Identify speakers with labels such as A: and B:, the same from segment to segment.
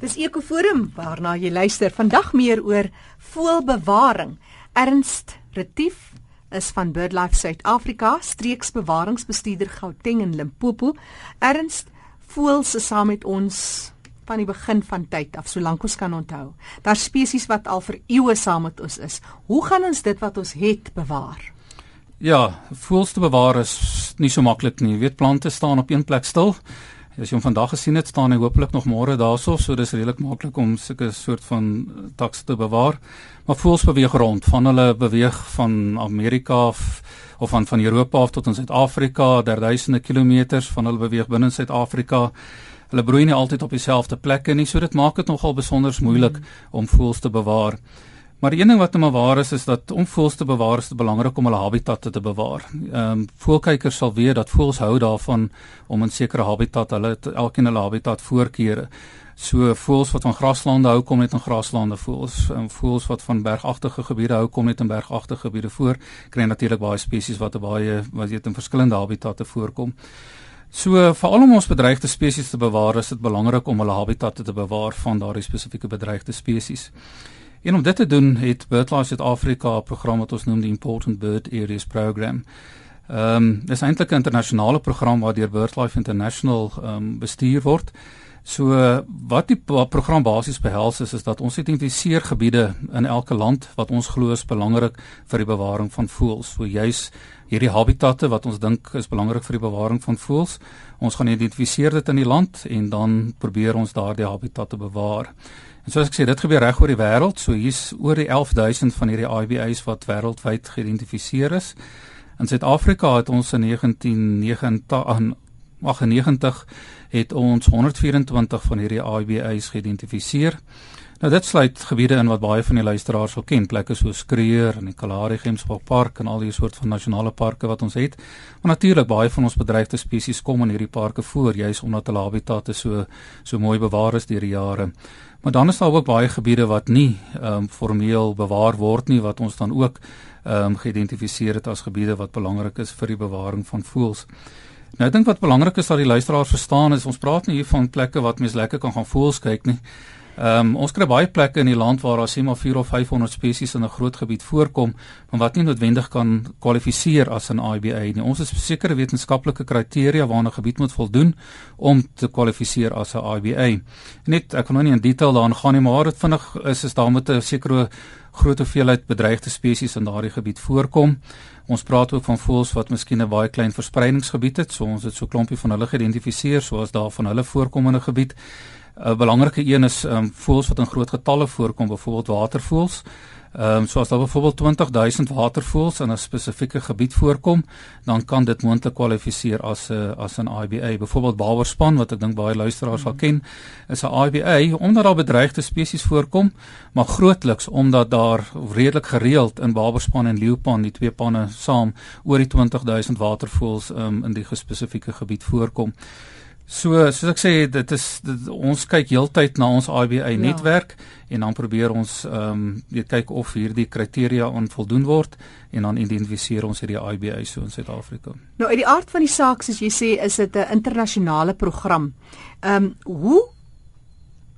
A: Dis Ekoforum waarna jy luister. Vandag meer oor voëlbewaring. Ernst Retief is van BirdLife Suid-Afrika, streeksbewaringsbestuurder Gauteng en Limpopo. Ernst, voëls is saam met ons van die begin van tyd af, solank ons kan onthou. Daar spesies wat al vir eeue saam met ons is. Hoe gaan ons dit wat ons het bewaar?
B: Ja, voëls te bewaar is nie so maklik nie. Jy weet plante staan op een plek stil As jy hom vandag gesien het, staan hy hopelik nog môre daarso, so dis redelik maklik om sulke soort van eh, taks te bewaar. Maar voels beweeg rond, van hulle beweeg van Amerika af of van van Europa af tot in Suid-Afrika, derduisende kilometers van hulle beweeg binne Suid-Afrika. Hulle broei nie altyd op dieselfde plekke nie, so dit maak dit nogal besonder moeilik mm. om voels te bewaar. Maar een ding wat nou maar waar is is dat om voëls te bewaar is dit belangrik om hulle habitatte te bewaar. Ehm um, voëlkykers sal weet dat voëls hou daarvan om 'n sekere habitat, hulle elkeen hulle habitat voorkeure. So voëls wat van graslande hou kom net in graslande voëls en voëls wat van bergagtige gebiede hou kom net in bergagtige gebiede voor. Kry natuurlik baie spesies wat baie wat weet in verskillende habitatte voorkom. So veral om ons bedreigde spesies te bewaar, is dit belangrik om hulle habitatte te bewaar van daardie spesifieke bedreigde spesies. En om dit te doen het BirdLife Suid-Afrika 'n program wat ons noem die Important Bird Areas Program. Ehm um, dis eintlik 'n internasionale program waar deur BirdLife International ehm um, bestuur word. So wat die program basies behels is is dat ons identifiseer gebiede in elke land wat ons glo is belangrik vir die bewaring van voëls. So juis hierdie habitatte wat ons dink is belangrik vir die bewaring van voëls. Ons gaan identifiseer dit in die land en dan probeer ons daardie habitatte bewaar. En soos ek sê, dit gebeur reg oor die wêreld. So hier's oor die 11000 van hierdie IBA's wat wêreldwyd geïdentifiseer is. In Suid-Afrika het ons in 1998 het ons 124 van hierdie IBA's geïdentifiseer. Nou dit sluit gebiede in wat baie van die luisteraars sal ken, plekke soos Kruger en die Kalahari Gemsbok Park en al die soort van nasionale parke wat ons het. Maar natuurlik baie van ons bedreigde spesies kom in hierdie parke voor, juis omdat hulle habitatte so so mooi bewaar is deur die jare. Maar dan is daar ook baie gebiede wat nie ehm um, formeel bewaar word nie wat ons dan ook ehm um, geïdentifiseer het as gebiede wat belangrik is vir die bewaring van voëls. Nou ek dink wat belangrik is dat die luisteraars verstaan is ons praat nie hier van plekke wat mens lekker kan gaan voëls kyk nie. Ehm um, ons kry baie plekke in die land waar daar sê maar 4 of 500 spesies in 'n groot gebied voorkom, maar wat nie noodwendig kan kwalifiseer as 'n IBA nie. Ons het sekere wetenskaplike kriteria waarna 'n gebied moet voldoen om te kwalifiseer as 'n IBA. Net ek kan nou nie in detail daaraan gaan nie, maar dit vinnig is is daar met 'n sekere groot hoeveelheid bedreigde spesies in daardie gebied voorkom. Ons praat ook van voëls wat miskien 'n baie klein verspreidingsgebied het, so ons het so 'n klompie van hulle geïdentifiseer soos daar van hulle voorkomende gebied. 'n belangrike een is ehm um, voëls wat in groot getalle voorkom, byvoorbeeld watervoëls. Ehm um, so as daar byvoorbeeld 20000 watervoëls in 'n spesifieke gebied voorkom, dan kan dit moontlik kwalifiseer as 'n uh, as 'n IBA. Byvoorbeeld Bouwerspan wat ek dink baie luisteraars sal ken, is 'n IBA omdat daar bedreigde spesies voorkom, maar grootliks omdat daar redelik gereeld in Bouwerspan en Leeupan, die twee panne saam, oor die 20000 watervoëls um, in die spesifieke gebied voorkom. So soos ek sê dit is dit, ons kyk heeltyd na ons IBA ja. netwerk en dan probeer ons ehm um, weet kyk of hierdie kriteria aan voldoen word en dan identifiseer ons hierdie IBA so in Suid-Afrika.
A: Nou uit die aard van die saak soos jy sê is dit 'n internasionale program. Ehm um, hoe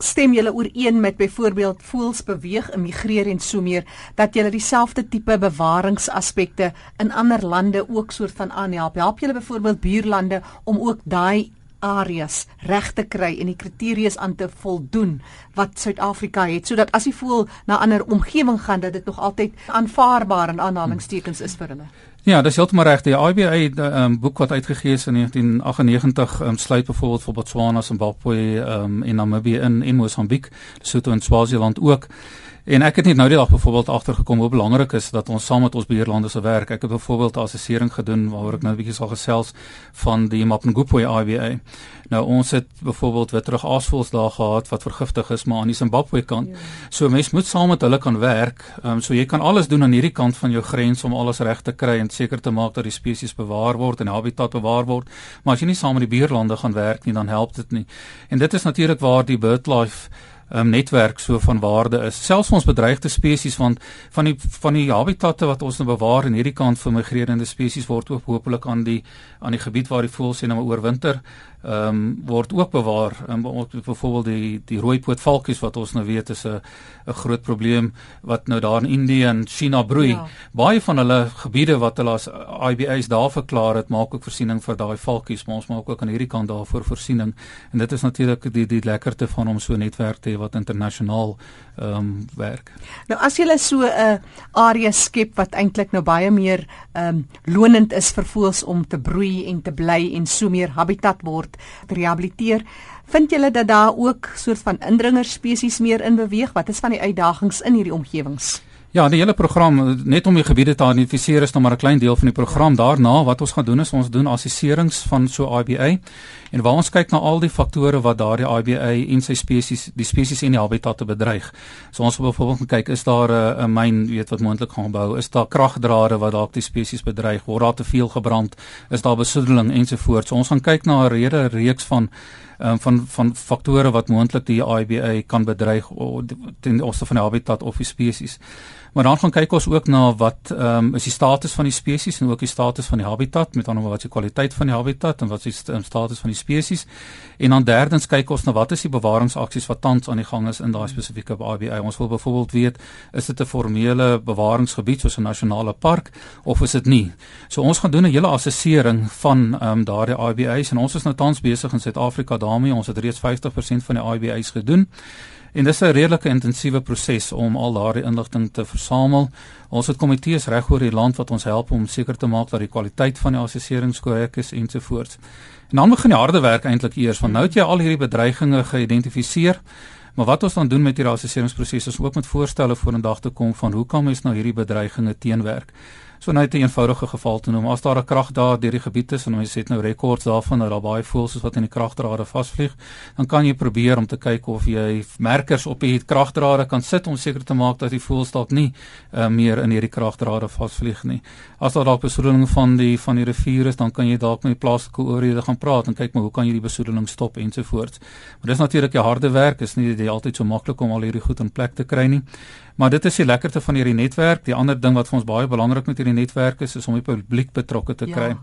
A: stem julle ooreen met byvoorbeeld voels beweeg immigreer en so meer dat julle dieselfde tipe bewaringsaspekte in ander lande ook soort van aanhelp. Help julle byvoorbeeld buurlande om ook daai areas reg te kry en die kriteria aan te voldoen wat Suid-Afrika het sodat as jy voel na ander omgewing gaan dat dit nog altyd aanvaarbaar in aanhalingstekens is vir hulle.
B: Ja, dis heeltemal reg. Die IBA het 'n um, boek wat uitgegee is in 1998 um, sluit byvoorbeeld vir Botswana, Zimbabwe um, en Namibië in en Mosambiek, Lesotho en Swaziland ook. En ek het net nou die dag byvoorbeeld agtergekom hoe belangrik is dat ons saam met ons buurlande se werk. Ek het byvoorbeeld 'n assessering gedoen waaroor ek nou 'n bietjie sal gesels van die Mapungubwe IBA. Nou ons het byvoorbeeld witterige aasvoëls daar gehad wat vergiftig is maar aan die Zimbabwe kant. Ja. So mens moet saam met hulle kan werk. Ehm um, so jy kan alles doen aan hierdie kant van jou grens om alles reg te kry en seker te maak dat die spesies bewaar word en habitat bewaar word. Maar as jy nie saam met die buurlande gaan werk nie, dan help dit nie. En dit is natuurlik waar die BirdLife um, netwerk so van waarde is. Selfs ons bedreigde spesies want van die van die habitatte wat ons nou bewaar in hierdie kant vir migrerende spesies word ook hopelik aan die aan die gebied waar die voëls nou oorwinter ehm um, word ook bewaar. Um, byvoorbeeld die die rooipoot valkies wat ons nou weet is 'n 'n groot probleem wat nou daar in Indië en China broei. Ja. Baie van hulle gebiede wat hulle as IBA's daar verklaar het, maak ook voorsiening vir daai valkies, maar ons maak ook aan hierdie kant daarvoor voorsiening. En dit is natuurlik die die lekkerte van om so 'n netwerk te hê wat internasionaal ehm um, werk.
A: Nou as jy so 'n uh, area skep wat eintlik nou baie meer ehm um, lonend is vir voëls om te broei en te bly en so meer habitat word te rehabiliteer, vind julle dat daar ook soort van indringer spesies meer in beweeg? Wat is van die uitdagings in hierdie omgewings?
B: Ja, die hele program net om die gebiede te identifiseer is nog maar 'n klein deel van die program. Daarna wat ons gaan doen is ons doen assesserings van so IBA en waar ons kyk na al die faktore wat daardie IBA en sy spesies, die spesies en die habitat te bedreig. So ons wil byvoorbeeld kyk is daar 'n 'n myn weet wat moontlik gaan bou, is daar kragdrade wat dalk die spesies bedreig, word daar te veel gebrand, is daar besoedeling ensovoorts. So ons gaan kyk na 'n rede reeks van um, van van faktore wat moontlik die IBA kan bedreig ten opsigte van die habitat of die spesies. Maar dan gaan kyk ons ook na wat ehm um, is die status van die spesies en ook die status van die habitat, met ander woorde wat is die kwaliteit van die habitat en wat is die status van die spesies. En dan derdens kyk ons na wat is die bewaringsaksies wat tans aan die gang is in daai spesifieke IBA. Ons wil byvoorbeeld weet, is dit 'n formele bewaringsgebied soos 'n nasionale park of is dit nie? So ons gaan doen 'n hele assessering van ehm um, daardie IBA's en ons is nou tans besig in Suid-Afrika daarmee. Ons het reeds 50% van die IBA's gedoen. En dis 'n redelike intensiewe proses om al daardie inligting te versamel. Ons het komitees reg oor die land wat ons help om seker te maak dat die kwaliteit van die assesserings korrek is ensovoorts. En dan begin die harde werk eintlik eers van nou het jy al hierdie bedreigings geïdentifiseer. Maar wat ons dan doen met hierdie assesseringsproses is ook met voorstelle vorendag te kom van hoe kan mens nou hierdie bedreigings teenwerk? So nou 'n eenvoudige geval te noem. As daar 'n krag daar deur die gebied is en ons het nou rekords daarvan dat daar baie voëls is wat in die kragdrade vasvlieg, dan kan jy probeer om te kyk of jy merkers op die kragdrade kan sit om seker te maak dat die voëls dalk nie uh, meer in hierdie kragdrade vasvlieg nie. As daar dalk besoedeling van die van die rivier is, dan kan jy dalk met die plaaslike oorhede gaan praat en kyk maar hoe kan jy die besoedeling stop ensovoorts. Maar dis natuurlik 'n harde werk, is nie altyd so maklik om al hierdie goed in plek te kry nie. Maar dit is die lekkerte van hierdie netwerk. Die ander ding wat vir ons baie belangrik met hierdie netwerk is, is om die publiek betrokke te kry. Ja.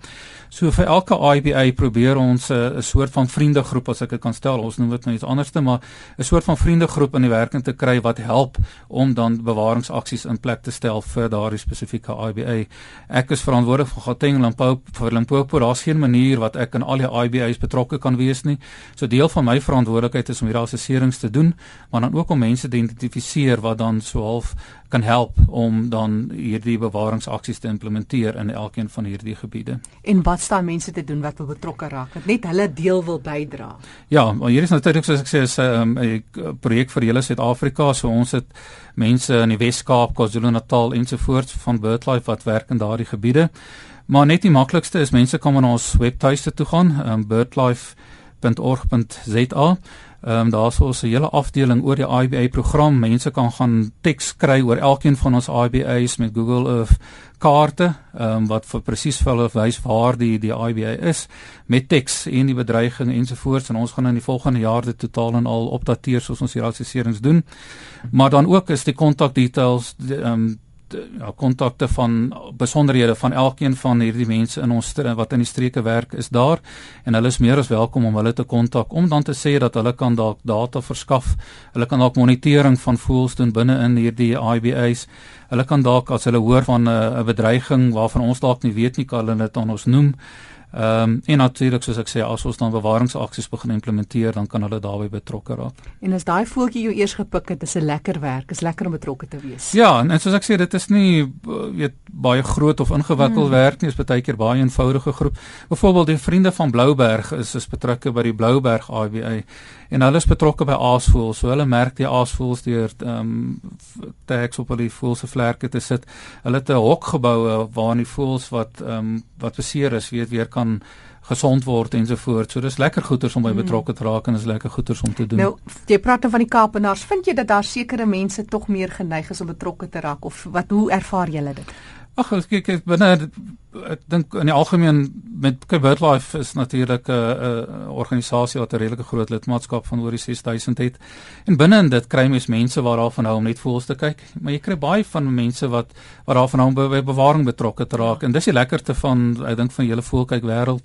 B: So vir elke IBA probeer ons 'n uh, soort van vriendegroep as ek dit kan stel. Ons noem dit nou iets anderste, maar 'n soort van vriendegroep in die werking te kry wat help om dan bewaringsaksies in plek te stel vir daardie spesifieke IBA. Ek is verantwoordelik vir Gauteng en Limpopo vir Limpopo. Daar's geen manier wat ek in al die IBA's betrokke kan wees nie. So deel van my verantwoordelikheid is om hierdie assesserings te doen, maar dan ook om mense te identifiseer wat dan so half kan help om dan hierdie bewaringsaksies te implementeer in elkeen van hierdie gebiede.
A: En wat staan mense te doen wat wil betrokke raak? Dat net hulle deel wil bydra.
B: Ja, maar hier is natuurlik soos ek sê is ehm, 'n um, projek vir hele Suid-Afrika, so ons het mense in die Wes-Kaap, KwaZulu-Natal ensovoorts van BirdLife wat werk in daardie gebiede. Maar net die maklikste is mense kan na ons webtuiste toe gaan, um, birdlife.org.za Ehm um, daar's ons 'n hele afdeling oor die IBA program. Mense kan gaan teks kry oor elkeen van ons IBA's met Google Earth kaarte, ehm um, wat vir presies vir hulle wys waar die die IBA is met teks en die bedreiging ensovoorts en ons gaan in die volgende jaar dit totaal en al opdateer soos ons hier assesserings doen. Maar dan ook is die kontak details ehm ja kontakte van besonderhede van elkeen van hierdie mense in ons wat in die streke werk is daar en hulle is meer as welkom om hulle te kontak om dan te sê dat hulle kan dalk data verskaf. Hulle kan dalk monitering van voëls doen binne in hierdie IBA's. Hulle kan dalk as hulle hoor van 'n bedreiging waarvan ons dalk nie weet nie, kan hulle dit aan ons noem. Ehm um, en natuurlik soos ek sê as ons dan bewaringsaksies begin implementeer dan kan hulle daarbey betrokke raak.
A: En as daai voeltjie jou eers gepik het, is 'n lekker werk, is lekker om betrokke te wees.
B: Ja, en, en soos ek sê dit is nie weet baie groot of ingewikkeld hmm. werk nie, is baie keer baie eenvoudige groep. Byvoorbeeld die vriende van Blouberg is is betrokke by die Blouberg IBA en hulle is betrokke by aasvoëls. So hulle merk die aasvoëls deur ehm um, tags op hulle voëls se vlerke te sit. Hulle het 'n hok gebou waar die voëls wat ehm um, wat beseer is, weet weer kan gesond word ensovoorts. So dis lekker goeders om by hmm. betrokke te raak en is lekker goeders om te doen.
A: Nou, jy praat nou van die Kaapenaars. Vind jy dat daar sekere mense tog meer geneig is om betrokke te raak of wat hoe ervaar julle dit?
B: Ag, kyk, binne ek dink in die algemeen met BirdLife is natuurlik 'n uh, 'n uh, organisasie wat 'n redelike groot lidmaatskap van oor die 6000 het. En binne in dit kry mens mense wat daarvan hou om net voels te kyk, maar jy kry baie van mense wat wat daarvan hou om by bewaring betrokke te raak. En dis die lekkerste van ek dink van julle voelkyk wêreld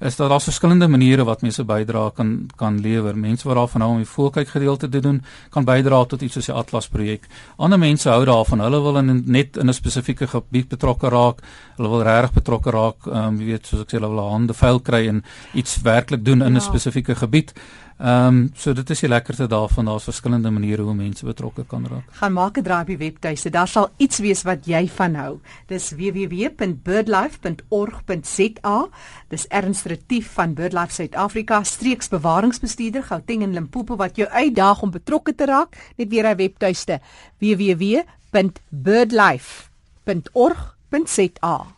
B: is dat daar verskillende maniere wat mense bydra kan kan lewer. Mense wat daarvan hou om die voelkyk gedeelte te doen, kan bydra tot iets soos die Atlas projek. Ander mense hou daarvan. Hulle wil in net in 'n spesifieke gebied betrokke raak. Hulle wil regtig betrokke raak, ehm um, jy weet soos ek hulle wil hande vuil kry en iets werklik doen in 'n ja. spesifieke gebied. Ehm um, so dit is die lekkerste daarvan daar's verskillende maniere hoe mense betrokke kan raak.
A: Gaan maak 'n draai op die webtuiste. Daar sal iets wees wat jy van hou. Dis www.birdlife.org.za. Dis Ernst Retief van BirdLife Suid-Afrika, streeksbewaringsbestuurder Gauteng en Limpopo wat jou uitdaag om betrokke te raak. Net weer hy webtuiste www.birdlife.org.za.